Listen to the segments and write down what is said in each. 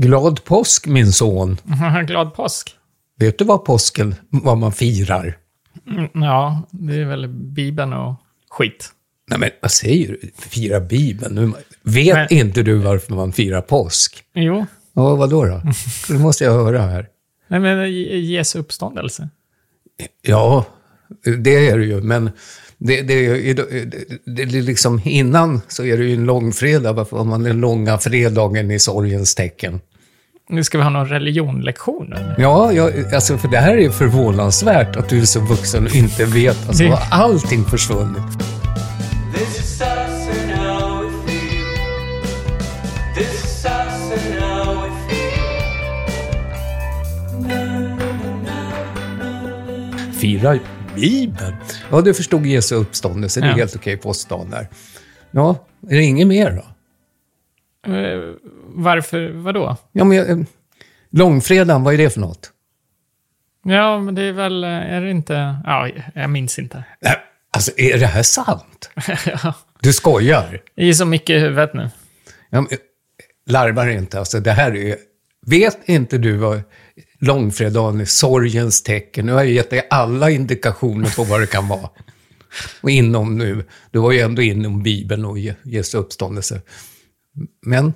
Glad påsk min son. Glad påsk. Vet du vad påsken, vad man firar? Mm, ja, det är väl Bibeln och skit. Nej men vad säger du? Fira Bibeln? Nu, vet Men- inte du varför man firar påsk? Jo, Ja, vadå då? Det måste jag höra här. nej, men Jesu uppståndelse. Ja, det är det ju, men det, det, är- det, det, liksom innan så är det ju en långfredag. Varför har man den långa fredagen i sorgens tecken? Nu ska vi ha någon religionlektion nu. Ja, jag, alltså för det här är förvånansvärt att du är så vuxen och inte vet. Alltså, Det- har allting försvunnit? Fira Bibeln? Ja, du förstod Jesu uppståndelse. Det är Ja. helt okej påstånd där. Ja, är det inget mer då? Eh, Varför, vadå? Ja, men, jag- eh, långfredagen, vad är det för något? Ja, men det är väl, eh, är det inte, ja, jag minns inte. Nej, Alltså, är det här sant? Ja. Du skojar? Det är så mycket i huvudet nu. Ja, men, larvar inte. Alltså, det här är... Vet inte du vad långfredagen är sorgens tecken? Nu har jag gett dig alla indikationer på vad det kan vara. Och inom nu, du var ju ändå inom Bibeln och Je- Jesu uppståndelse. Men,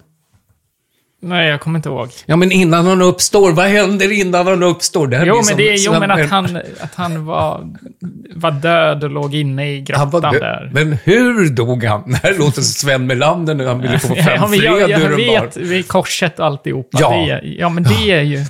Nej, jag kommer inte ihåg. ja men innan han uppstår, vad händer innan han uppstår? Det här Jo, men, det, är- jo, men att han, att han var, var död och låg inne i grottan där. Men hur dog han? Det här låter som Sven Melander när han ville få fram Ja, men jag, fred jag ur vet, vid korset och alltihopa. Ja. Det ja, men det är ju...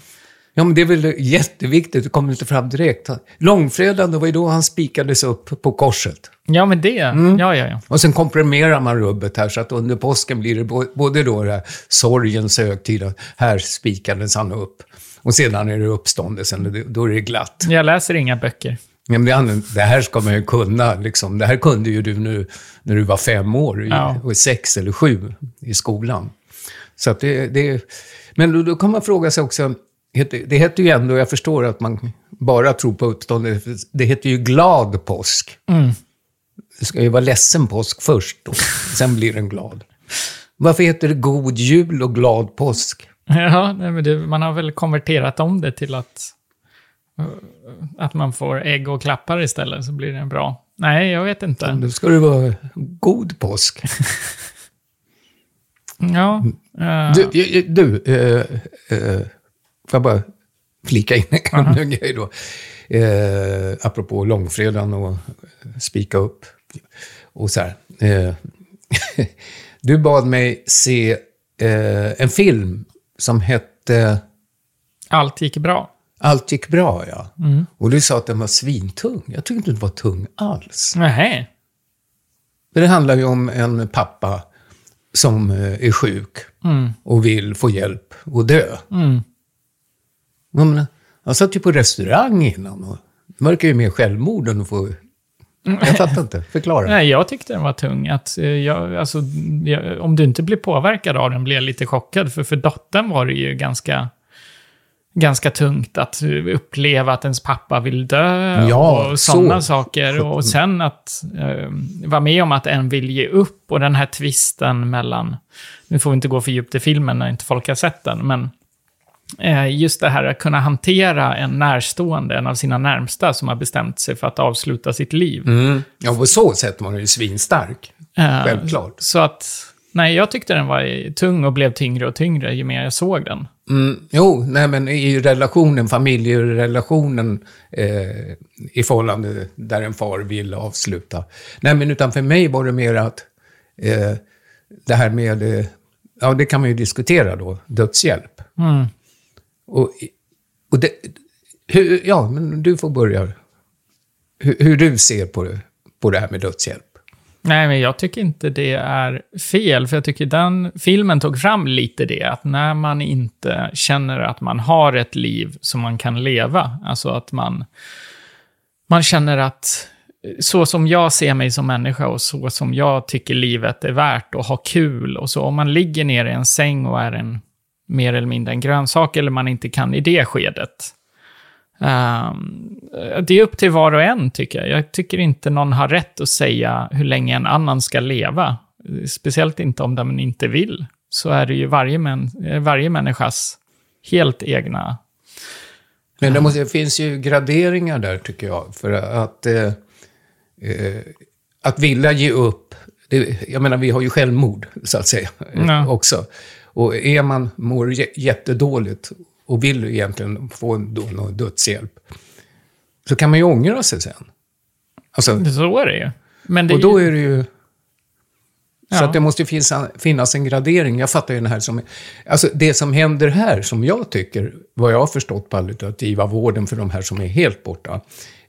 Ja, men det är väl jätteviktigt. Det kommer inte fram direkt. Långfredagen, det var ju då han spikades upp på korset. Ja, men det. Mm. Ja, ja, ja. Och sen komprimerar man rubbet här, så att under påsken blir det både då det här sorgens högtid, här spikades han upp. Och sedan är det uppståndelsen, då är det glatt. Jag läser inga böcker. Ja, men det, är- det här ska man ju kunna, liksom. Det här kunde ju du nu när du var fem år, i- Ja. och sex eller sju i skolan. Så att det, det, men då, då kan man fråga sig också, det heter ju ändå, jag förstår att man bara tror på uppståndelse, det heter ju glad påsk. Det ska ju vara ledsen påsk först då, sen blir den glad. Varför heter det god jul och glad påsk? Ja, det, man har väl konverterat om det till att, eh, att man får ägg och klappar istället, så blir det bra. Nej, jag vet inte. Då ska det vara god påsk. Ja, eh, Du, du eh, eh, får jag bara flika in en grej då. Eh, apropå långfredagen och spika upp och så här. Eh, du bad mig se eh, en film som hette allt gick bra. Allt gick bra, ja. Och du sa att den var svintung. Jag tyckte inte den var tung alls. Nej. Det handlar ju om en pappa som eh, är sjuk och vill få hjälp och dö. Jag, menar, jag satt ju på restaurang innan och det verkar ju mer självmord än att få... Jag fattar inte. Förklara. Nej, jag tyckte den var tung. Att, eh, jag, alltså, jag, om du inte blir påverkad av den blir jag lite chockad. För för dottern var det ju ganska, ganska tungt att uppleva att ens pappa vill dö Ja, och så. sådana saker. Och sen att eh, vara med om att en vill ge upp och den här twisten mellan... Nu får vi inte gå för djupt i filmen när inte folk har sett den, men just det här att kunna hantera en närstående, en av sina närmsta, som har bestämt sig för att avsluta sitt liv. Mm. Ja, på så sätt var den ju svinstark. Eh, Självklart. Så att, nej, jag tyckte den var tung och blev tyngre och tyngre ju mer jag såg den. Mm, jo, nej men i relationen, familjerelationen eh, i förhållande där en far vill avsluta. Nej, men utan för mig var det mer att eh, det här med, eh, ja det kan man ju diskutera då, dödshjälp. Och, och det, hur, ja, men du får börja. Hur, hur du ser på det, på det här med dödshjälp. Nej, men jag tycker inte det är fel, för jag tycker den filmen tog fram lite det, att när man inte känner att man har ett liv som man kan leva, alltså att man, man känner att så som jag ser mig som människa och så som jag tycker livet är värt och ha kul och så, om man ligger ner i en säng och är en mer eller mindre en grönsak eller man inte kan i det skedet, Ehm, det är upp till var och en, tycker jag. Jag tycker inte någon har rätt att säga hur länge en annan ska leva. Speciellt inte om den inte vill. så är det ju varje, män, varje människas helt egna... Men det, måste, det finns ju graderingar där, tycker jag. För att, eh, eh, att vilja ge upp, det, jag menar, vi har ju självmord, så att säga, Ja. också. Och är man, mår jä- jättedåligt och vill egentligen få då, någon dödshjälp, så kan man ju ångra sig sen. Alltså, Så är det ju. Men det och då är det ju... Så Ja. att det måste ju finnas, finnas en gradering. Jag fattar ju den här som... Alltså det som händer här, som jag tycker, vad jag har förstått palliativa vården för de här som är helt borta.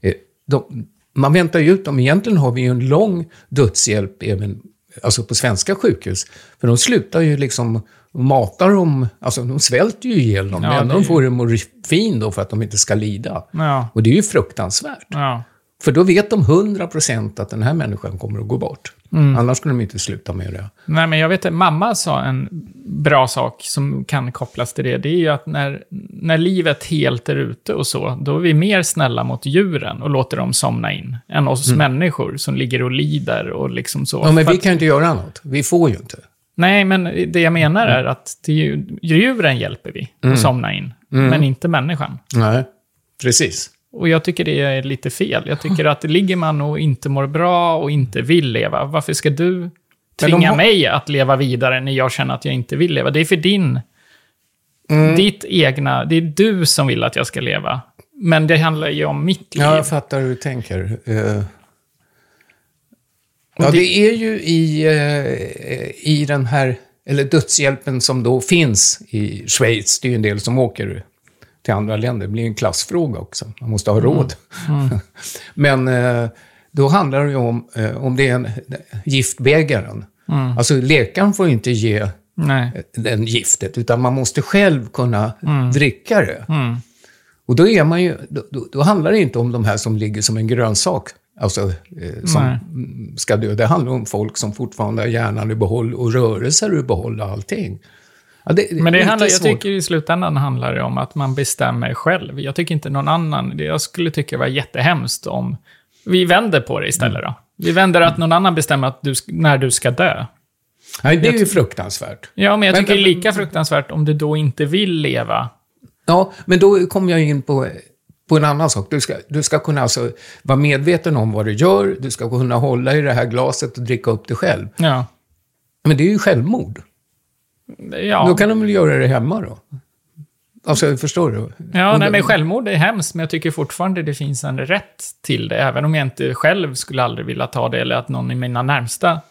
eh, De, man väntar ju ut dem. Egentligen har vi ju en lång dödshjälp även alltså på svenska sjukhus. För de slutar ju liksom matar dem, alltså de svälter ju ihjäl dem. Ja, det är de ju- får en morfin då för att de inte ska lida. Ja, Och det är ju fruktansvärt. ja. För då vet de 100% att den här människan kommer att gå bort. Mm. Annars skulle de inte sluta med det. Nej, men jag vet att mamma sa en bra sak som kan kopplas till det. Det är ju att när, när livet helt är ute och så, då är vi mer snälla mot djuren och låter dem somna in, än oss människor som ligger och lider och liksom så. Mm. Ja, men För vi kan ju inte göra något. Vi får ju inte. Nej, men det jag menar är att ju, djuren hjälper vi Mm. att somna in, men inte människan. Nej, precis. Och jag tycker det är lite fel. Jag tycker att ligger man och inte mår bra och inte vill leva, varför ska du tvinga har- mig att leva vidare när jag känner att jag inte vill leva? Det är för din... Mm. Ditt egna... Det är du som vill att jag ska leva. Men det handlar ju om mitt liv. Ja, jag fattar hur du tänker. Eh, Ja, det- det är ju i, eh, i den här, eller dödshjälpen som då finns i Schweiz. Det är ju en del som åker till andra länder. Det blir en klassfråga också. Man måste ha råd. Men eh, då handlar det ju om, eh, om det är en giftbägaren. Alltså läkaren får inte ge Nej. den giftet, utan man måste själv kunna dricka det. Mm. Och då, är man ju, då, då, handlar det inte om de här som ligger som en grönsak, alltså eh, som Nej. mm, ska dö. Det handlar om folk som fortfarande har hjärnan i behåll och rörelser i behåll och allting. Ja, det, Men det handlar, jag tycker i slutändan handlar det om att man bestämmer själv. Jag tycker inte någon annan... det- Jag skulle tycka det var jättehemskt om... Vi vänder på det istället då. Vi vänder att någon annan bestämmer att du, när du ska dö. Nej, det är ju fruktansvärt. Ja, men jag Men- tycker det är lika fruktansvärt om du då inte vill leva. Ja, men då kommer jag in på, på en annan sak. Du ska, du ska kunna alltså vara medveten om vad du gör, du ska kunna hålla i det här glaset och dricka upp det själv. Ja. Men det är ju självmord. Ja, Då kan de väl göra det hemma då? Alltså, förstår du? ja nej, men självmord är hemskt, men jag tycker fortfarande det finns en rätt till det. Även om jag inte själv skulle aldrig vilja ta det, eller att någon i mina närmsta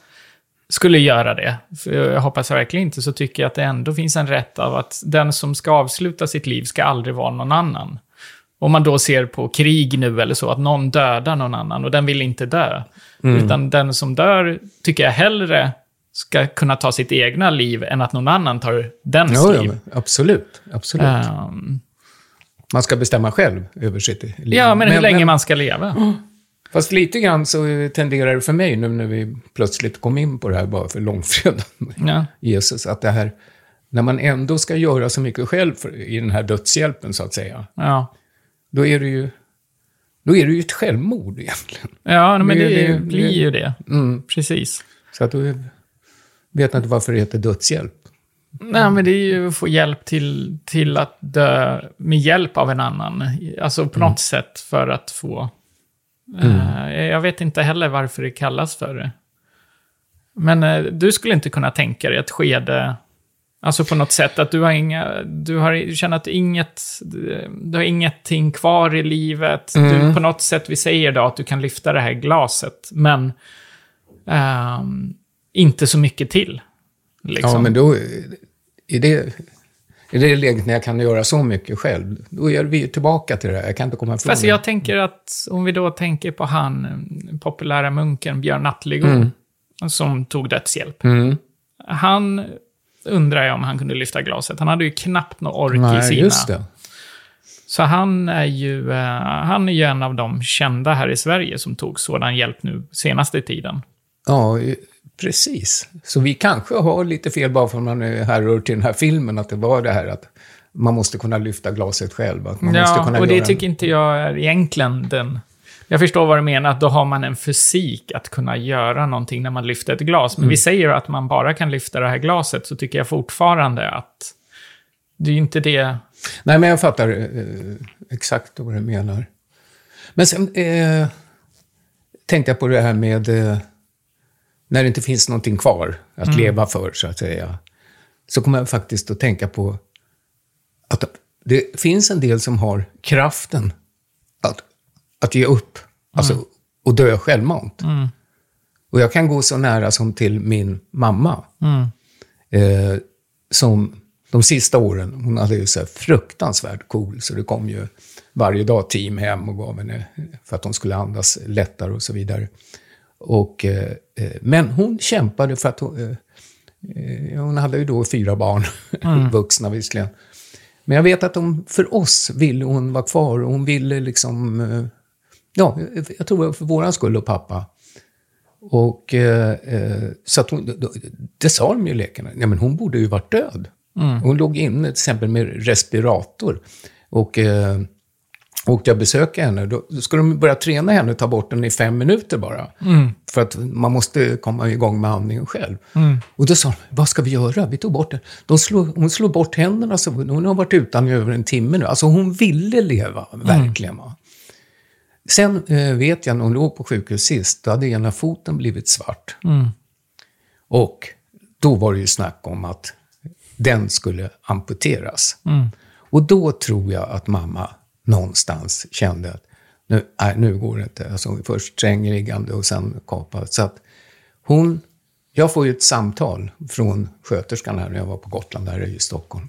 skulle göra det. För jag hoppas verkligen inte, så tycker jag att det ändå finns en rätt av att den som ska avsluta sitt liv ska aldrig vara någon annan. Om man då ser på krig nu eller så, att någon dödar någon annan och den vill inte dö. Utan den som dör tycker jag hellre ska kunna ta sitt egna liv än att någon annan tar dens Ja, ja, liv. men absolut. absolut. Ehm, Man ska bestämma själv över sitt liv. ja, men hur länge man ska leva. Fast lite grann så tenderar det för mig, nu när vi plötsligt kom in på det här bara för långfredagen, Ja. Jesus, att det här, när man ändå ska göra så mycket själv för, i den här dödshjälpen, så att säga, Ja, då är det ju, då är det ju ett självmord egentligen. ja men det, Det- det- blir ju det. Mm. Precis. Så att då vet inte varför det heter dödshjälp. Nej, men det är ju att få hjälp till, till att dö med hjälp av en annan. Alltså på något sätt för att få... Eh, jag vet inte heller varför det kallas för det. Men eh, du skulle inte kunna tänka dig ett skede, alltså på något sätt att du har inga, du har, du känner att inget, du har ingenting kvar i livet. Du, på något sätt, vi säger då att du kan lyfta det här glaset, men ehm, inte så mycket till. Liksom. Ja, men då, i det, i det läget när jag kan göra så mycket själv, då är vi ju tillbaka till det här. Jag kan inte komma ifrån Fast det. jag tänker att om vi då tänker på han, eh, populära munken Björn Attligård, som tog dödshjälp. Mm. Han undrar jag om han kunde lyfta glaset. Han hade ju knappt någon ork i Nej, sina. just det. Så han är, ju, eh, han är ju en av de kända här i Sverige som tog sådan hjälp nu senaste tiden. Ja, i- precis. Så vi kanske har lite fel bara för att man är härrör till den här filmen, att det var det här att man måste kunna lyfta glaset själv. Att man måste Ja, kunna och det tycker inte jag är egentligen den... Jag förstår vad du menar, att då har man en fysik att kunna göra någonting när man lyfter ett glas. Men vi säger att man bara kan lyfta det här glaset, så tycker jag fortfarande att det är ju inte det... Nej, men jag fattar eh, exakt vad du menar. Men sen eh, tänkte jag på det här med eh, när det inte finns någonting kvar att leva för, så att säga. Så kommer jag faktiskt att tänka på att det finns en del som har kraften att, att ge upp, alltså och dö självmant. Och jag kan gå så nära som till min mamma. Eh, som de sista åren, hon hade ju så här fruktansvärt cool, så det kom ju varje dag team hem och gav henne för att hon skulle andas lättare och så vidare. Och, eh, eh, men hon kämpade för att hon, eh, hon hade ju då fyra barn, vuxna visserligen. Men jag vet att hon, för oss ville hon vara kvar och hon ville liksom, ja, jag tror för våran skull och pappa. Och eh, så att hon, det, sa de ju läkarna, ja men hon borde ju varit död. Hon låg inne till exempel med respirator. Och eh, åkte jag besöka henne, då, skulle de börja träna henne och ta bort den i fem minuter bara. För att man måste komma igång med andningen själv. Och då sa de, vad ska vi göra? Vi tog bort den. De slog, hon slog bort händerna, så hon har varit utan i över en timme nu. Alltså hon ville leva, verkligen. Va? Sen eh, vet jag, när hon låg på sjukhus sist, då hade ena foten blivit svart. Och då var det ju snack om att den skulle amputeras. Och då tror jag att mamma någonstans kände att nu, nej, nu går det inte. Alltså, först strängliggande och sen kapat. Så att hon, jag får ju ett samtal från sköterskan här när jag var på Gotland, där i Stockholm.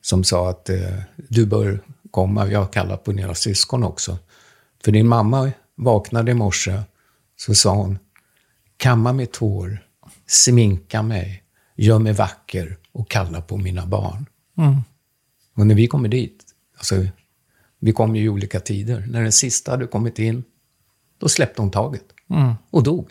Som sa att eh, du bör komma. Jag har kallat på dina syskon också. För din mamma vaknade i morse, så sa hon, kamma mitt hår, sminka mig, gör mig vacker och kalla på mina barn. Och när vi kommer dit, alltså, vi kom ju i olika tider. När den sista hade kommit in, då släppte hon taget. Och dog.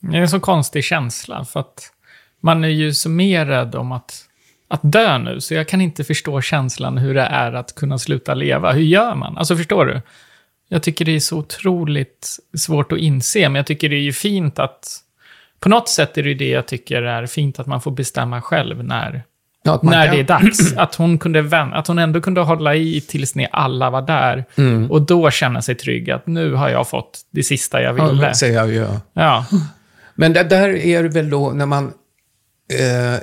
Det är en så konstig känsla, för att man är ju så mer rädd om att, att dö nu, så jag kan inte förstå känslan hur det är att kunna sluta leva. Hur gör man? Alltså, förstår du? Jag tycker det är så otroligt svårt att inse, men jag tycker det är ju fint att... På något sätt är det ju det jag tycker är fint, att man får bestämma själv när, Ja, när kan- det är dags. Att hon, kunde vän, att hon ändå kunde hålla i tills ni alla var där. Mm. Och då känna sig trygg, att nu har jag fått det sista jag Ja, ville. det säger jag ja. Ja. Men det där är det väl då när man eh,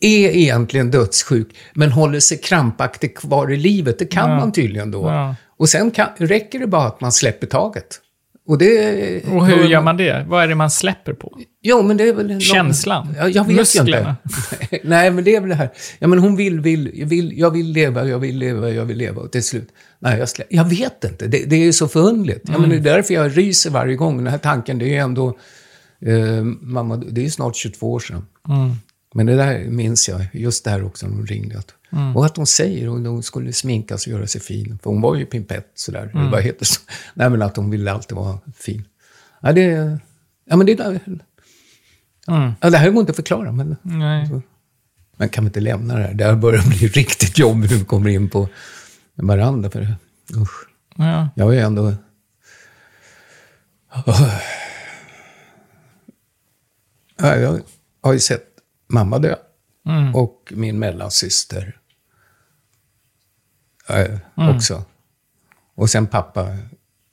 är egentligen dödssjuk, men håller sig krampaktigt kvar i livet. Det kan man tydligen då. Ja. Och sen kan, räcker det bara att man släpper taget. Och, det, Och hur gör man det? Vad är det man släpper på? Jo, men det är väl... någon- Känslan? Ja, jag vet Musklerna? inte. Nej, men det är väl det här. Ja, men hon vill, vill, jag vill, jag vill leva, jag vill leva, jag vill leva. Och till slut, nej, jag, slä, jag vet inte. Det, det är så förundligt. Ja, men det är därför jag ryser varje gång. Den här tanken, det är ju ändå... Eh, mamma, det är snart 22 år sedan. Men det där minns jag, just det här också när hon ringde. Att, Och att hon säger att hon skulle sminkas och göra sig fin. För hon var ju pimpett sådär. Mm. Vad heter så? Nej, men att hon ville alltid vara fin. Ja, det... Ja, men det där... Mm. Ja, det här går inte att förklara, men... Nej. Man kan vi inte lämna det här. Det här börjar bli riktigt jobbigt när vi kommer in på varandra. För, usch. Ja. Jag är ändå... Ja, Jag har ju sett mamma dö. Och min mellansyster eh, också. Och sen pappa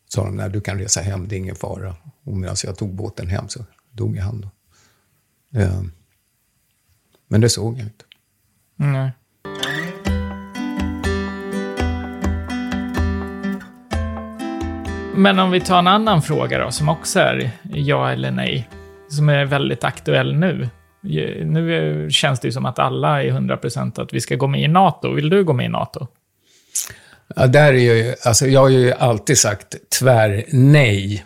sa de, nej du kan resa hem, det är ingen fara. Och medan jag tog båten hem så dog han då. Eh, Men det såg jag inte. Nej. Men om vi tar en annan fråga då, som också är ja eller nej, som är väldigt aktuell nu. Nu känns det ju som att alla är 100% att vi ska gå med i NATO. Vill du gå med i NATO? Ja, där är ju, alltså jag har ju alltid sagt tvär nej.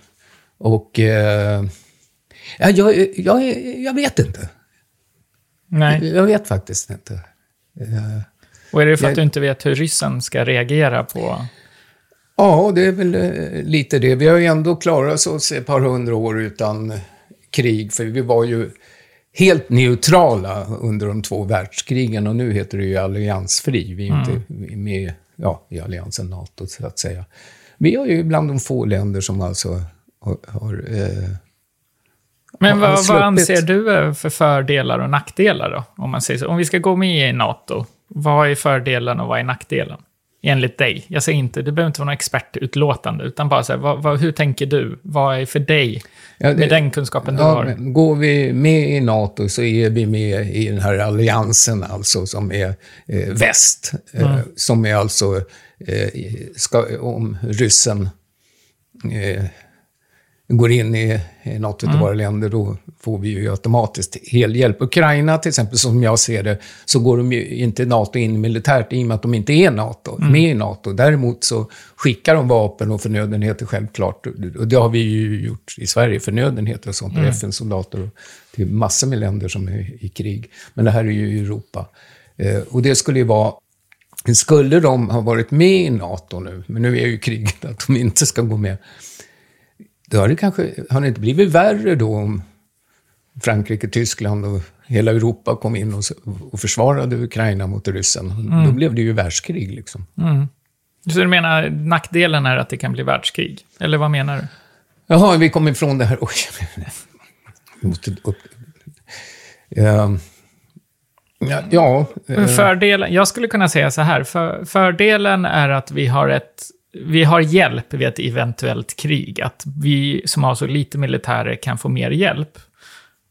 Och eh, ja, jag, jag, jag vet inte. Nej. Jag vet faktiskt inte. Eh, Och är det för att Jag- du inte vet hur ryssen ska reagera på... ja, det är väl eh, lite det. Vi har ju ändå klarat oss ett par hundra år utan krig, för vi var ju helt neutrala under de två världskrigen och nu heter det ju alliansfri. Vi är inte med ja, i alliansen NATO, så att säga. Vi är ju bland de få länder som alltså har... har eh, Men vad, vad anser du är för fördelar och nackdelar då? Om, man säger så. om vi ska gå med i NATO, vad är fördelen och vad är nackdelen? Enligt dig. Jag säger inte, det behöver inte vara något expertutlåtande, utan bara så här, vad, vad, hur tänker du? Vad är för dig, Ja, det- med den kunskapen du Ja, har? går vi med i NATO så är vi med i den här alliansen alltså som är eh, väst. Eh, Som är alltså, eh, ska, om ryssen eh, går in i, i något av våra länder, då får vi ju automatiskt helhjälp. Ukraina till exempel, som jag ser det, så går de ju inte NATO in militärt i och med att de inte är NATO, med i NATO. Däremot så skickar de vapen och förnödenheter självklart. Och det har vi ju gjort i Sverige, förnödenheter och sånt, och FN-soldater och till massor med länder som är i krig. Men det här är ju Europa. Eh, och det skulle ju vara skulle de ha varit med i NATO nu, men nu är ju kriget att de inte ska gå med, då har det kanske, har det inte blivit värre då om Frankrike, Tyskland och hela Europa kom in och, och försvarade Ukraina mot ryssen? Då blev det ju världskrig liksom. Så du menar nackdelen är att det kan bli världskrig? Eller vad menar du? Jaha, vi kom ifrån det här. Oj, vi måste upp. Ehm, Ja, ja eh, Fördelen, jag skulle kunna säga så här, för, fördelen är att vi har ett vi har hjälp vid ett eventuellt krig, att vi som har så lite militärer kan få mer hjälp.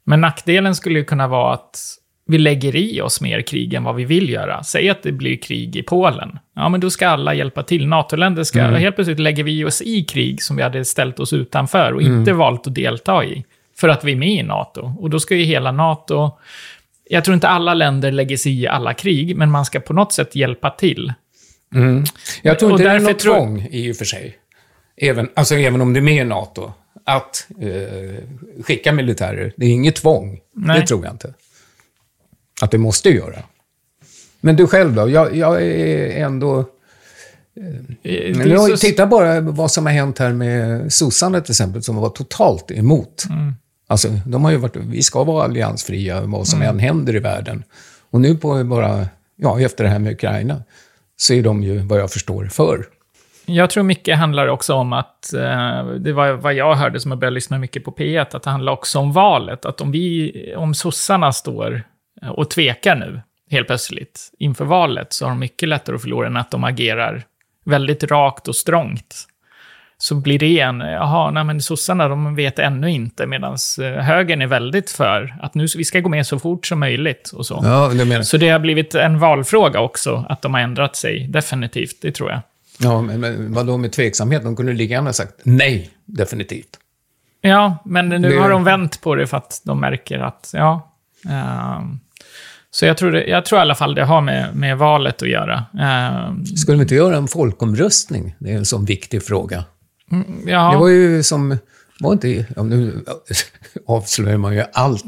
Men nackdelen skulle ju kunna vara att vi lägger i oss mer krig än vad vi vill göra. Säg att det blir krig i Polen. Ja, men då ska alla hjälpa till. NATO-länder ska... Helt plötsligt lägger vi oss i krig som vi hade ställt oss utanför och inte valt att delta i. För att vi är med i NATO. Och då ska ju hela NATO... Jag tror inte alla länder lägger sig i alla krig, men man ska på något sätt hjälpa till. Jag tror inte det är något tvång i och för sig. Även, alltså även om du är med i NATO. Att eh, skicka militärer. Det är inget tvång. Nej. Det tror jag inte. Att det måste göra. Men du själv då? Jag, jag är ändå... Men har ju så- titta bara vad som har hänt här med sossarna till exempel, som var totalt emot. Mm. Alltså, de har ju varit, vi ska vara alliansfria vad som Mm. än händer i världen. Och nu på bara, ja, efter det här med Ukraina, så är de ju, vad jag förstår, för. Jag tror mycket handlar också om att, eh, det var vad jag hörde som jag började lyssna mycket på P1, att det handlar också om valet. Att om vi, om sossarna står eh, och tvekar nu, helt plötsligt, inför valet, så har de mycket lättare att förlora än att de agerar väldigt rakt och strångt. Så blir det en, jaha, nej men sossarna, de vet ännu inte, medan högern är väldigt för att nu, vi ska gå med så fort som möjligt och så. Ja, det menar, Så det har blivit en valfråga också, att de har ändrat sig, definitivt, det tror jag. ja, men, men vadå med tveksamhet? De kunde lika gärna sagt nej, definitivt. Ja, men nu Det- har de vänt på det för att de märker att, ja... ehm, så jag tror, det, jag tror i alla fall det har med, med valet att göra. Ehm, Skulle vi inte göra en folkomröstning? Det är en sån viktig fråga. Ja, Det var ju som, var inte, ja, nu avslöjar man ju allt,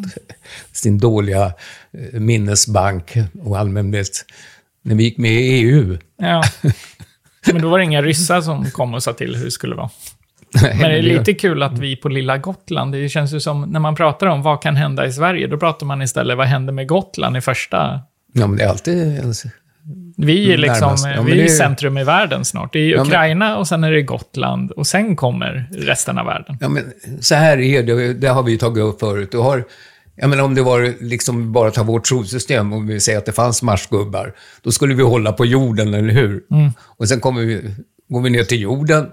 sin dåliga eh, minnesbank och allmänhet. När vi gick med i EU. ja. Men då var det inga ryssar som kom och sa till hur det skulle vara. Nej, Men det är lite kul att vi på lilla Gotland, det känns ju som, när man pratar om vad kan hända i Sverige, då pratar man istället vad händer med Gotland i första... Ja, men det är alltid... Vi är liksom. Ja, men vi är är- centrum i världen snart. Det är men- Ukraina och sen är det Gotland och sen kommer resten av världen. Ja, men så här är det, det har vi ju tagit upp förut. Du har, jag menar, om det var liksom bara ta vårt solsystem, om vi säger att det fanns marsgubbar, då skulle vi hålla på jorden, eller hur? Och sen kommer vi, går vi ner till jorden,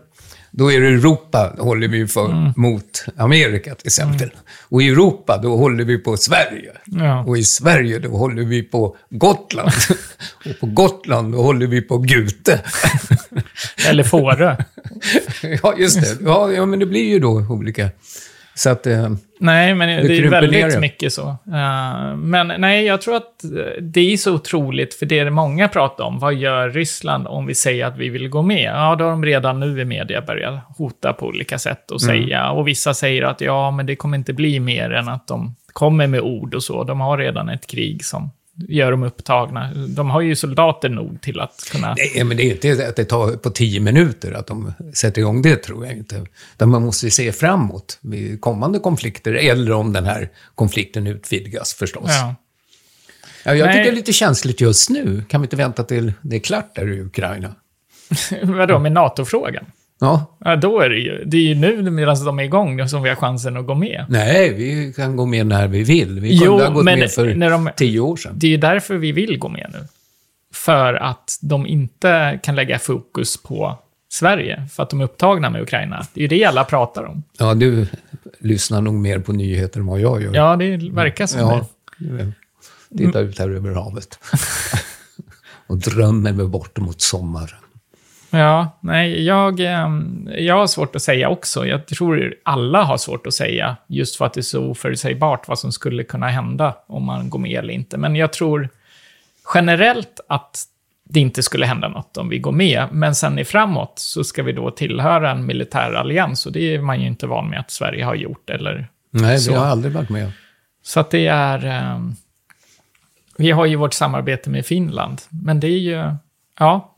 då är det Europa, håller vi för mot Amerika till exempel. Och i Europa, då håller vi på Sverige. Ja. Och i Sverige, då håller vi på Gotland. och på Gotland, då håller vi på Gute. Eller Fårö. ja, just det. Ja, ja, men det blir ju då olika. Så att... Eh, Nej, men det, är väldigt mycket så. Eh, men nej, jag tror att eh, det är så otroligt, för det är det många pratar om. Vad gör Ryssland om vi säger att vi vill gå med? Ja, då har de redan nu i media börjat hota på olika sätt och Mm. säga. Och vissa säger att ja, men det kommer inte bli mer än att de kommer med ord och så. De har redan ett krig som gör dem upptagna. De har ju soldater nog till att kunna... Nej, men det är inte att det tar på tio minuter att de sätter igång det, tror jag inte. Utan man måste se framåt vid kommande konflikter, eller om den här konflikten utvidgas förstås. Ja. Ja, jag Nej. tycker det är lite känsligt just nu. Kan vi inte vänta till det är klart där i Ukraina? Vadå, med NATO-frågan? Ja. Ja, då är det ju. Det är ju nu medan de är igång som vi har chansen att gå med. Nej, vi kan gå med när vi vill. Vi kunde Jo, ha gått med för när de- tio år sedan. Det är ju därför vi vill gå med nu. För att de inte kan lägga fokus på Sverige, för att de är upptagna med Ukraina. Det är ju det alla pratar om. Ja, du lyssnar nog mer på nyheter än vad jag gör. Ja, det verkar som Ja, det. titta ut här över havet. och drömmer mig bort mot sommaren. Ja, nej, jag, ehm, jag har svårt att säga också. Jag tror alla har svårt att säga, just för att det är så oförutsägbart vad som skulle kunna hända om man går med eller inte. Men jag tror generellt att det inte skulle hända något om vi går med. Men sen i framåt så ska vi då tillhöra en militär allians och det är man ju inte van med att Sverige har gjort. Eller, Nej, Så. vi har aldrig varit med. så att det är... ehm, vi har ju vårt samarbete med Finland, men det är ju... Ja,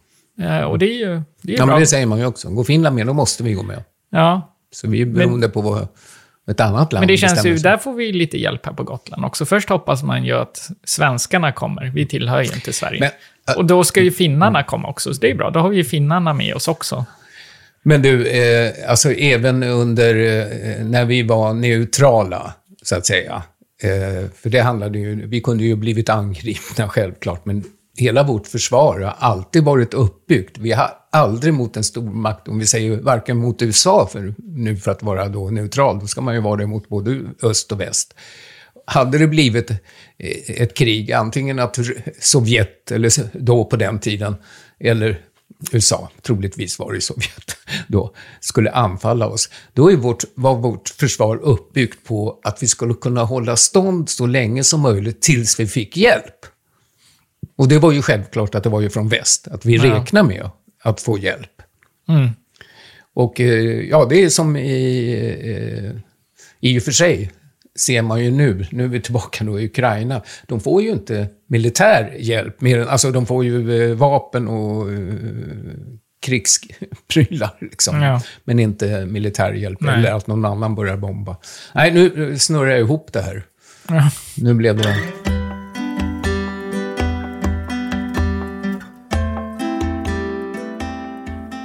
och det är ju det är Ja, bra. men det säger man ju också. Går Finland med, då måste vi gå med. ja, Så vi är beroende på vad ett annat land Men det känns ju, där får vi lite hjälp här på Gotland också. Först hoppas man ju att svenskarna kommer. Vi tillhör ju inte Sverige. Men, äh, och då ska ju finnarna komma också, så det är bra. Då har vi ju finnarna med oss också. Men du, eh, alltså även under eh, när vi var neutrala, så att säga. Eh, för det handlade ju, vi kunde ju blivit angripna självklart, men hela vårt försvar har alltid varit uppbyggt. Vi har aldrig mot en stormakt, om vi säger varken mot USA, för nu för att vara då neutral, då ska man ju vara det mot både öst och väst. Hade det blivit eh, ett krig, antingen att Sovjet, eller då på den tiden, eller USA, troligtvis var det Sovjet, då skulle anfalla oss, då är vårt, var vårt försvar uppbyggt på att vi skulle kunna hålla stånd så länge som möjligt tills vi fick hjälp. Och det var ju självklart att det var ju från väst, att vi Ja. räknar med att få hjälp. Mm. Och eh, ja, det är som i, eh, i och för sig ser man ju nu, nu är vi tillbaka då i Ukraina, de får ju inte militär hjälp, mer än, alltså de får ju eh, vapen och krigsprylar, liksom. Ja. men inte militär hjälp, Nej. eller att någon annan börjar bomba. Nej, nu snurrar jag ihop det här. Ja. Nu blev det...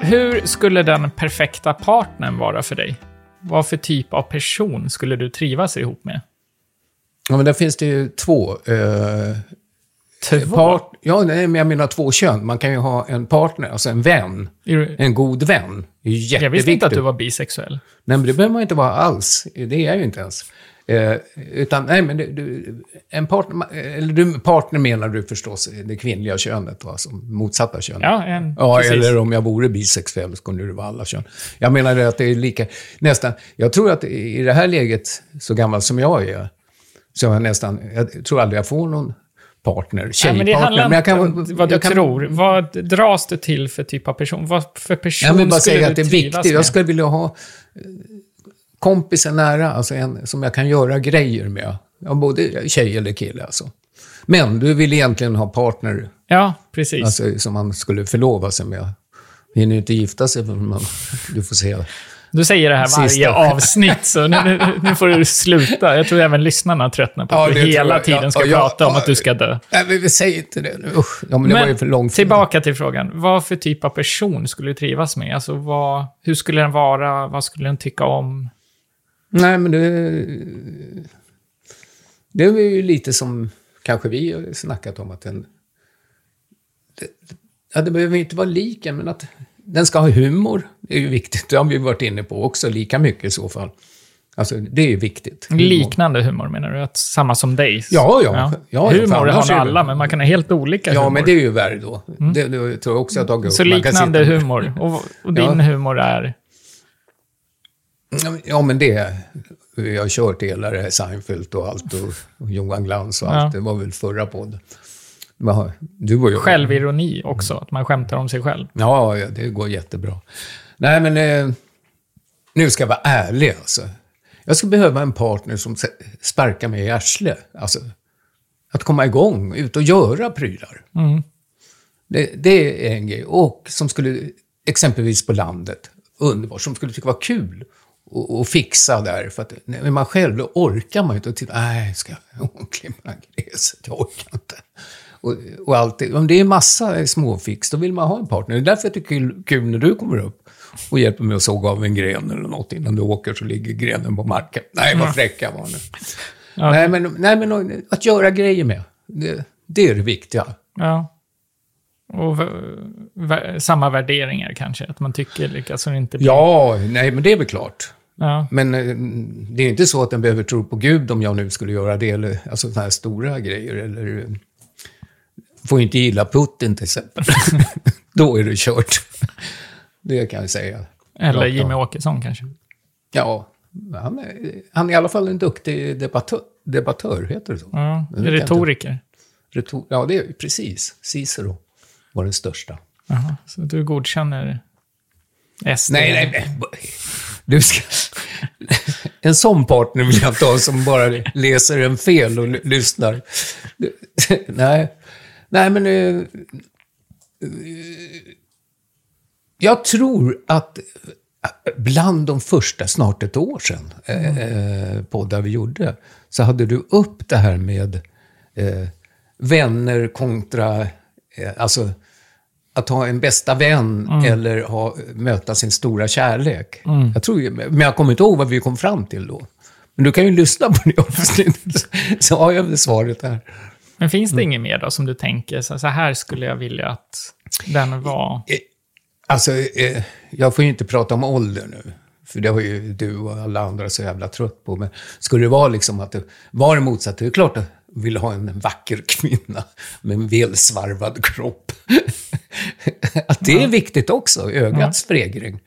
Hur skulle den perfekta partnern vara för dig? Vad för typ av person skulle du trivas ihop med? Ja, men där finns det ju två. Eh, Två? part, ja, nej, men jag menar två kön. Man kan ju ha en partner, alltså en vän, du- en god vän. Det är ju jätteviktigt. Jag visste inte att du var bisexuell. Nej, men det behöver man inte vara alls. Det är jag ju inte ens. Eh, utan, nej, men det, du, en partner, eller du, partner menar du förstås det kvinnliga könet, va? Som motsatta könet. Ja, en, Ja, precis. eller om jag vore bisexuell skulle det vara alla kön. Jag menar att det är lika, nästan, jag tror att i det här läget, så gammal som jag är, så jag nästan, jag tror aldrig jag får någon partner, Nej, tjejpartner. men det handlar inte jag kan- om vad du jag kan- tror. Vad dras du till för typ av person? Vad för person Jag vill bara skulle säga du att det är viktigt. Jag med? skulle vilja ha kompisen nära, alltså en som jag kan göra grejer med. Ja, både tjej eller kille alltså. Men du vill egentligen ha partner Ja, precis. alltså, som man skulle förlova sig med. Hinner ju inte gifta sig, men man, du får se. Du säger det här varje Sista. avsnitt, så nu, nu, får du sluta. Jag tror även lyssnarna tröttnar på Ja, att du hela jag. tiden ska ja, prata om ja. att du ska dö. Nej, men vi säger inte det nu. Usch. Ja, men det var ju för långt. tillbaka till frågan. Vad för typ av person skulle du trivas med? Alltså, vad, hur skulle den vara? Vad skulle den tycka om? Nej, men det... Det är ju lite som kanske vi har snackat om att den... Det, ja, det behöver inte vara lik en, men att den ska ha humor. Det är ju viktigt. Det har vi varit inne på också, lika mycket i så fall. Alltså, det är ju viktigt. Humor. Liknande humor menar du? Att samma som dig? Ja, ja. ja, för humor har det- alla, men man kan ha helt olika Ja, humor. men det är ju värre då. Det, det tror jag också jag har tagit upp. Så liknande humor. Och, och din Ja. humor är? Ja, men det... Jag har kört hela det här Seinfeld och allt och, och Johan Glans och Ja. allt. Det var väl förra podden. Men, Du och jag... Självironi också, att man skämtar om sig själv. Ja, ja, det går jättebra. Nej, men eh, nu ska jag vara ärlig alltså. Jag skulle behöva en partner som sparkar mig i arslet. Alltså, att komma igång, ut och göra prylar. Mm. Det, det är en grej. Och som skulle, exempelvis på landet, underbart, som skulle tycka var kul och, och fixa där. För att när man själv, då orkar man ju inte. Och titta, nej, ska jag klimma gräset? Jag orkar inte. Och, och allt det. Om det är massa småfix, då vill man ha en partner. Det är därför jag tycker det är kul när du kommer upp och hjälper mig att såga av en gren eller något. Innan du åker så ligger grenen på marken. Nej, vad fräck jag var nu. Ja. Nej, men, nej, men att göra grejer med. Det, det är det viktiga. Ja. Och samma värderingar kanske, att man tycker lika så det inte blir... Ja, nej, men det är väl klart. Ja. Men eh, det är inte så att den behöver tro på Gud om jag nu skulle göra det, eller alltså sådana här stora grejer. Eller, eh, får inte gilla Putin till exempel. Då är det kört. Det kan jag säga. Eller. Jimmy Åkesson kanske. Ja, han är, han är i alla fall en duktig debattör, debattör heter det så? Ja. Det Retoriker. Retor, ja, det är precis. Cicero var den största. Jaha, så du godkänner SD? Nej, nej, nej. Du ska... En sån partner vill jag inte ha som bara läser en fel och lyssnar. Nej, nej men... eh, eh, Jag tror att bland de första, snart ett år sedan, eh, poddar vi gjorde, så hade du upp det här med eh, vänner kontra, eh, alltså att ha en bästa vän eller ha, möta sin stora kärlek. Jag tror, men jag kommer inte ihåg vad vi kom fram till då. Men du kan ju lyssna på det avsnittet, så har jag väl svaret här. Men finns Mm. det inget mer då som du tänker, så, här skulle jag vilja att den var? Alltså, eh, jag får ju inte prata om ålder nu. För det har ju du och alla andra så jävla trött på. Men skulle det vara liksom att det var det motsatt, det är klart att vill ha en vacker kvinna med en välsvarvad kropp. att det är viktigt också, ögats frägring.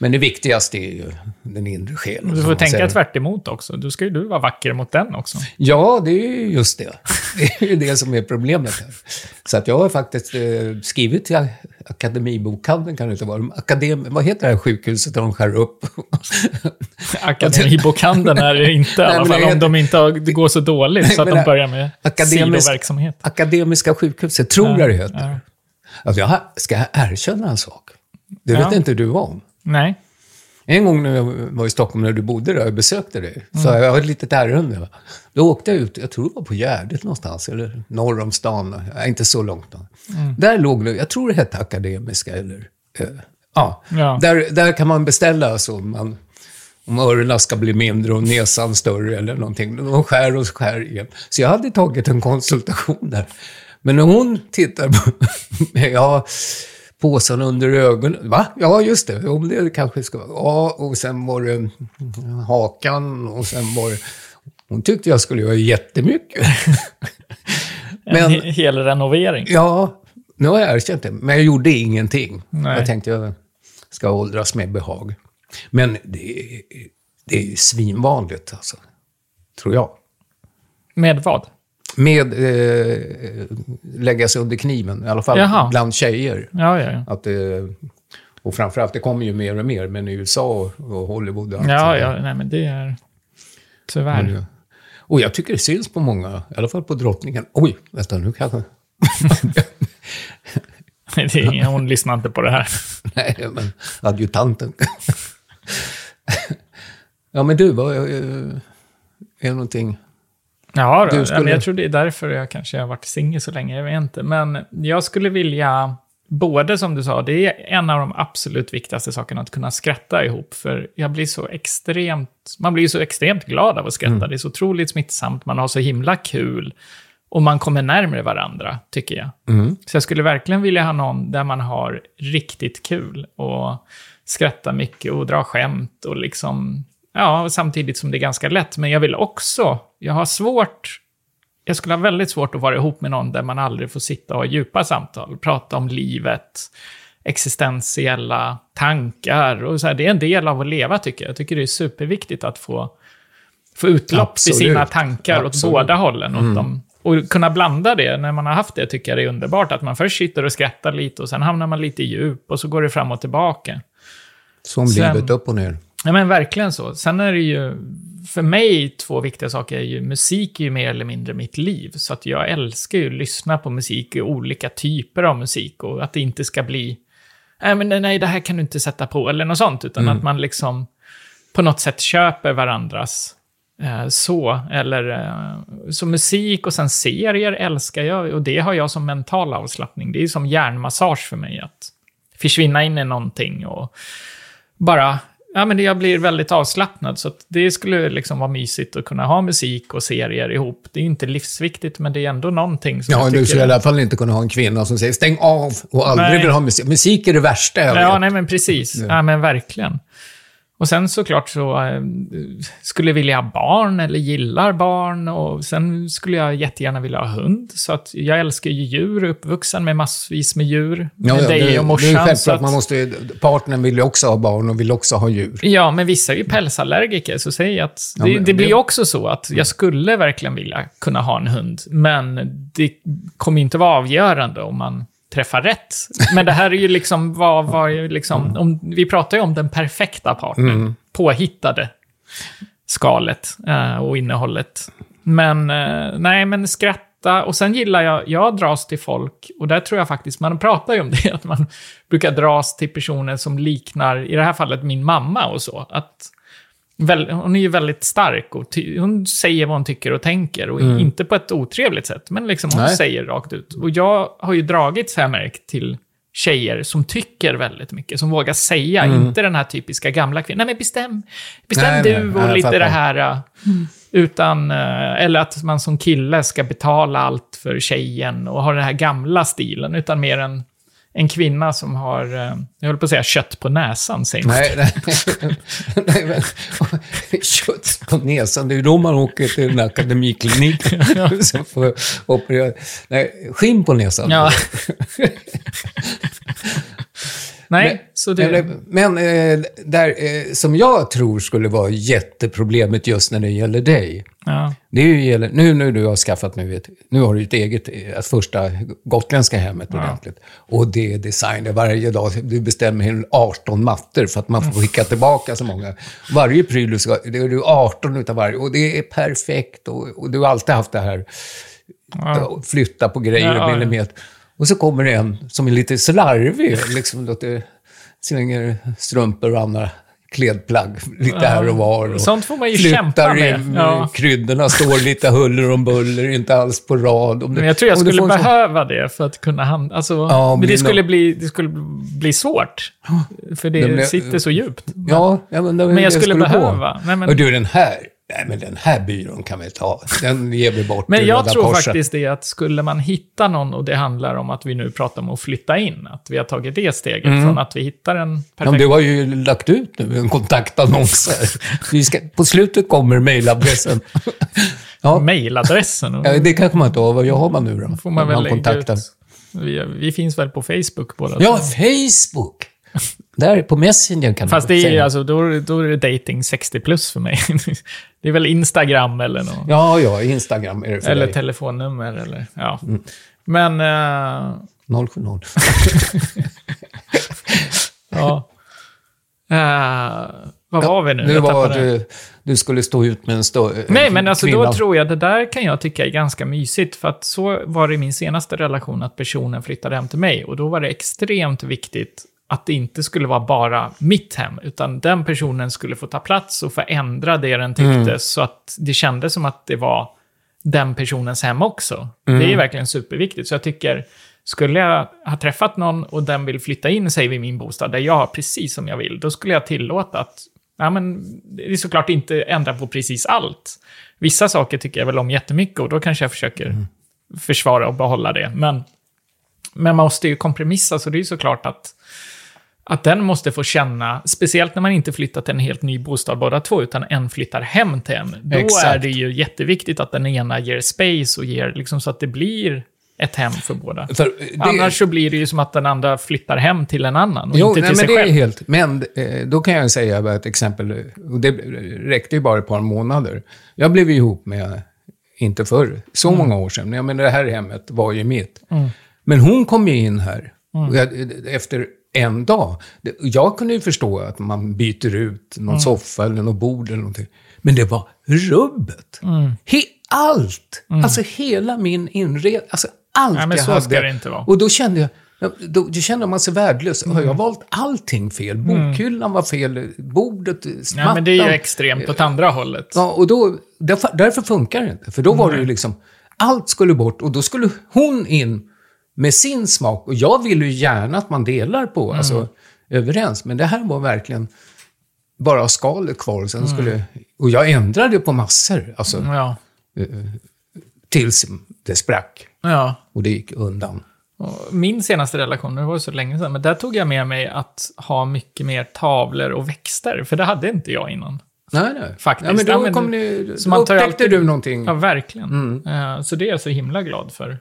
Men det viktigaste är ju den inre själen. Du får tänka tvärt emot också. Du ska ju du vara vacker mot den också. Ja, det är ju just det. Det är ju det som är problemet här. Så att jag har faktiskt eh, skrivit till Akademibokhandeln, kan det inte vara. Akadem, vad heter det här sjukhuset där de skär upp? Akademibokhandeln är det inte i alla fall, om de inte har, det går så dåligt Nej, så att de börjar med Akademisk- sidoverksamhet. Akademiska sjukhuset, tror jag det heter. Ja. Alltså, jag ska jag erkänna en sak? Det Ja. vet inte du om. Nej. En gång när jag var i Stockholm, när du bodde där och besökte dig, Mm. så jag har ett litet ärende. Då åkte jag ut, jag tror det var på Gärdet någonstans, eller norr om stan, ja, inte så långt. Mm. Där låg det, jag tror det hette Akademiska, eller... Eh, ja, Ja. Där, där kan man beställa alltså, man, om öronen ska bli mindre och näsan större eller någonting. De skär och skär igen. Så jag hade tagit en konsultation där. Men när hon tittar på mig, ja, påsen under ögonen. Va? Ja, just det. Jo, det kanske ska vara. Ja, och sen var det hakan och sen var det... Hon tyckte jag skulle göra jättemycket. En Men, he- hel renovering. ja, nu har jag erkänt det. Men jag gjorde ingenting. Nej. Jag tänkte jag ska åldras med behag. Men det är, det är svinvanligt, alltså. Tror jag. Med vad? Med eh, lägga sig under kniven, i alla fall Jaha. bland tjejer. Ja, ja, ja. Att, eh, och framförallt, det kommer ju mer och mer, men i USA och, Hollywood och allt Ja, ja, nej men det är... Tyvärr. Men, eh, Och jag tycker det syns på många, i alla fall på drottningen. Oj, vänta nu kanske... Det är ingen, hon lyssnar inte på det här. Nej, men adjutanten. ja, men du, vad är, är det någonting... Ja, då. Skulle- jag tror det är därför jag kanske har varit singel så länge, jag vet inte. Men jag skulle vilja, både som du sa, det är en av de absolut viktigaste sakerna att kunna skratta ihop. För jag blir så extremt, man blir så extremt glad av att skratta. Mm. Det är så otroligt smittsamt, man har så himla kul. Och man kommer närmare varandra, tycker jag. Mm. Så jag skulle verkligen vilja ha någon där man har riktigt kul och skrattar mycket och drar skämt och liksom, ja, samtidigt som det är ganska lätt. Men jag vill också, jag har svårt, jag skulle ha väldigt svårt att vara ihop med någon där man aldrig får sitta och ha djupa samtal, prata om livet, existentiella tankar och så här. Det är en del av att leva tycker jag. Jag tycker det är superviktigt att få, få utlopp Absolut. i sina tankar åt Absolut. båda hållen. Åt dem. Och kunna blanda det, när man har haft det tycker jag det är underbart. Att man först sitter och skrattar lite och sen hamnar man lite i djup och så går det fram och tillbaka. Som Sen- livet upp och ner. Ja, men verkligen så. Sen är det ju, för mig, två viktiga saker är ju, musik är ju mer eller mindre mitt liv. Så att jag älskar ju att lyssna på musik och olika typer av musik och att det inte ska bli, nej men nej, det här kan du inte sätta på, eller något sånt, utan att man liksom på något sätt köper varandras eh, så, eller eh, så musik och sen serier älskar jag och det har jag som mental avslappning. Det är som hjärnmassage för mig att försvinna in i någonting och bara... Ja, men jag blir väldigt avslappnad, så att det skulle liksom vara mysigt att kunna ha musik och serier ihop. Det är inte livsviktigt, men det är ändå någonting som Ja, jag du tycker... skulle i alla fall inte kunna ha en kvinna som säger stäng av och aldrig Nej. vill ha musik. Musik är det värsta jag Ja, vet. nej men precis. Ja, men verkligen. Och sen såklart så eh, skulle jag vilja ha barn eller gillar barn och sen skulle jag jättegärna vilja ha hund. Så att jag älskar ju djur, uppvuxen med massvis med djur. Ja, med ja, dig det, och det är morsan. så självklart, att, man måste, partnern vill ju också ha barn och vill också ha djur. Ja, men vissa är ju pälsallergiker, så säg att Ja, det, men det blir också så att jag skulle verkligen vilja kunna ha en hund, men det kommer inte vara avgörande om man träffar rätt. Men det här är ju liksom, vad, vad är liksom om, vi pratar ju om den perfekta partnern, påhittade skalet eh, och innehållet. Men eh, nej, men skratta. Och sen gillar jag, jag dras till folk, och där tror jag faktiskt, man pratar ju om det, att man brukar dras till personer som liknar, i det här fallet min mamma och så. Att väl, hon är ju väldigt stark och ty, hon säger vad hon tycker och tänker. Och inte på ett otrevligt sätt, men liksom hon Nej. säger rakt ut. Och jag har ju dragits, har jag märkt, till tjejer som tycker väldigt mycket, som vågar säga, inte den här typiska gamla kvinnan. Nej, men bestäm, bestäm Nej, du nej, och lite fattar. det här. äh, Utan, eh, eller att man som kille ska betala allt för tjejen och ha den här gamla stilen, utan mer en, en kvinna som har, eh, jag höll på att säga kött på näsan, säger. Nej, nej. nej men, kött på näsan, det är då man åker till en akademiklinik. Får operera. Nej, skinn på näsan. Ja. Nej, så det... Men, men eh, där, eh, som jag tror skulle vara jätteproblemet just när det gäller dig, ja. det är ju nu när du har skaffat nu, ett, nu har du ett eget, eh, första gotländska hemmet ordentligt. Och det är design, det är varje dag, du bestämmer en 18 mattor för att man får skicka tillbaka så många. Varje pryl du ska, det är du 18 utav varje, och det är perfekt. Och, och du har alltid haft det här, Ja. flytta på grejer Ja, och ja. millimeter. Och så kommer det en som är lite slarvig, liksom låter, slänger strumpor och andra klädplagg lite här och var. Och Sånt får man ju kämpa med. Ja. Kryddorna står lite huller om buller, inte alls på rad. Om det- Men jag tror jag skulle sån- behöva det för att kunna handla. Alltså, Ja, men men det det- skulle, bli, det skulle bli svårt. För det men- sitter så djupt. Ja, ja men, det Men jag det skulle gå. behöva. Nej, men- Och du, den här, nej men den här byrån kan vi ta. Den ger vi bort Men jag tror Korset. faktiskt det att skulle man hitta någon, och det handlar om att vi nu pratar om att flytta in, att vi har tagit det steget från att vi hittar en Mm. Ja, men perfekt... du har ju lagt ut nu en kontaktannons här. Vi ska, på slutet kommer mejladressen. ja, Mailadressen. Och ja, det kanske man inte har. Vad har man nu då? får man väl lägga kontaktar. Vi, vi finns väl på Facebook båda Ja, två. Facebook! Där på Messenger kan Fast det är, säga. alltså, då, då är det dating 60 plus för mig. det är väl Instagram eller något. Ja, ja, Instagram är det för eller dig. telefonnummer eller, ja. Mm. Men, eh, 070. ja. Eh, vad var vi nu? Nu var du, du skulle stå ut med en stå, Nej, men alltså kvinna. då tror jag, det där kan jag tycka är ganska mysigt. För att så var det i min senaste relation, att personen flyttade hem till mig. Och då var det extremt viktigt att det inte skulle vara bara mitt hem, utan den personen skulle få ta plats och få ändra det den tyckte, Mm. så att det kändes som att det var den personens hem också. Mm. Det är verkligen superviktigt. Så jag tycker, skulle jag ha träffat någon och den vill flytta in sig vid min bostad, där jag har precis som jag vill, då skulle jag tillåta att Ja, men det är såklart inte ändra på precis allt. Vissa saker tycker jag väl om jättemycket och då kanske jag försöker Mm. försvara och behålla det. Men, men man måste ju kompromissa, så det är ju såklart att, att den måste få känna, speciellt när man inte flyttar till en helt ny bostad båda två, utan en flyttar hem till en. Då Exakt. är det ju jätteviktigt att den ena ger space och ger, liksom så att det blir ett hem för båda. För det, Annars så blir det ju som att den andra flyttar hem till en annan och Jo, inte till nej, sig men det är själv. helt... Men eh, då kan jag säga ett exempel, och det räckte ju bara ett par månader. Jag blev ihop med, inte för så Mm. många år sedan, men det här hemmet var ju mitt. Men hon kom ju in här, Mm. jag, efter en dag. Jag kunde ju förstå att man byter ut någon Mm. soffa eller något bord eller någonting. Men det var rubbet. Mm. He, allt! Alltså hela min inredning, alltså allt Nej, men jag så hade. ska det inte vara. Och då kände jag, ja, då, då kände man sig värdelös. Har jag valt allting fel? Bokhyllan var fel, bordet, Nej, mattan. men det är ju extremt åt andra hållet. Ja, och då, därför, därför funkar det inte. För då var det ju liksom, allt skulle bort och då skulle hon in med sin smak. Och jag vill ju gärna att man delar på, alltså överens. Men det här var verkligen bara skalet kvar. Och, sen skulle, och jag ändrade på massor, alltså, Ja. tills det sprack. ja. Och det gick undan. Min senaste relation, det var så länge sedan, men där tog jag med mig att ha mycket mer tavlor och växter, för det hade inte jag innan. Nej, nej. Faktiskt. Ja, men då Ja, men- kom ni, så man upptäckte alltid- du någonting? Ja, verkligen. Eh, Så det är jag så himla glad för.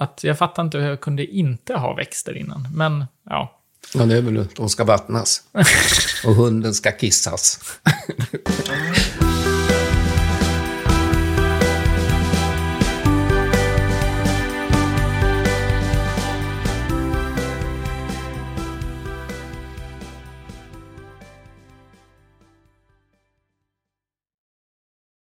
Att jag fattar inte hur jag kunde inte ha växter innan. Men ja, Ja, det är väl de ska vattnas. Och hunden ska kissas.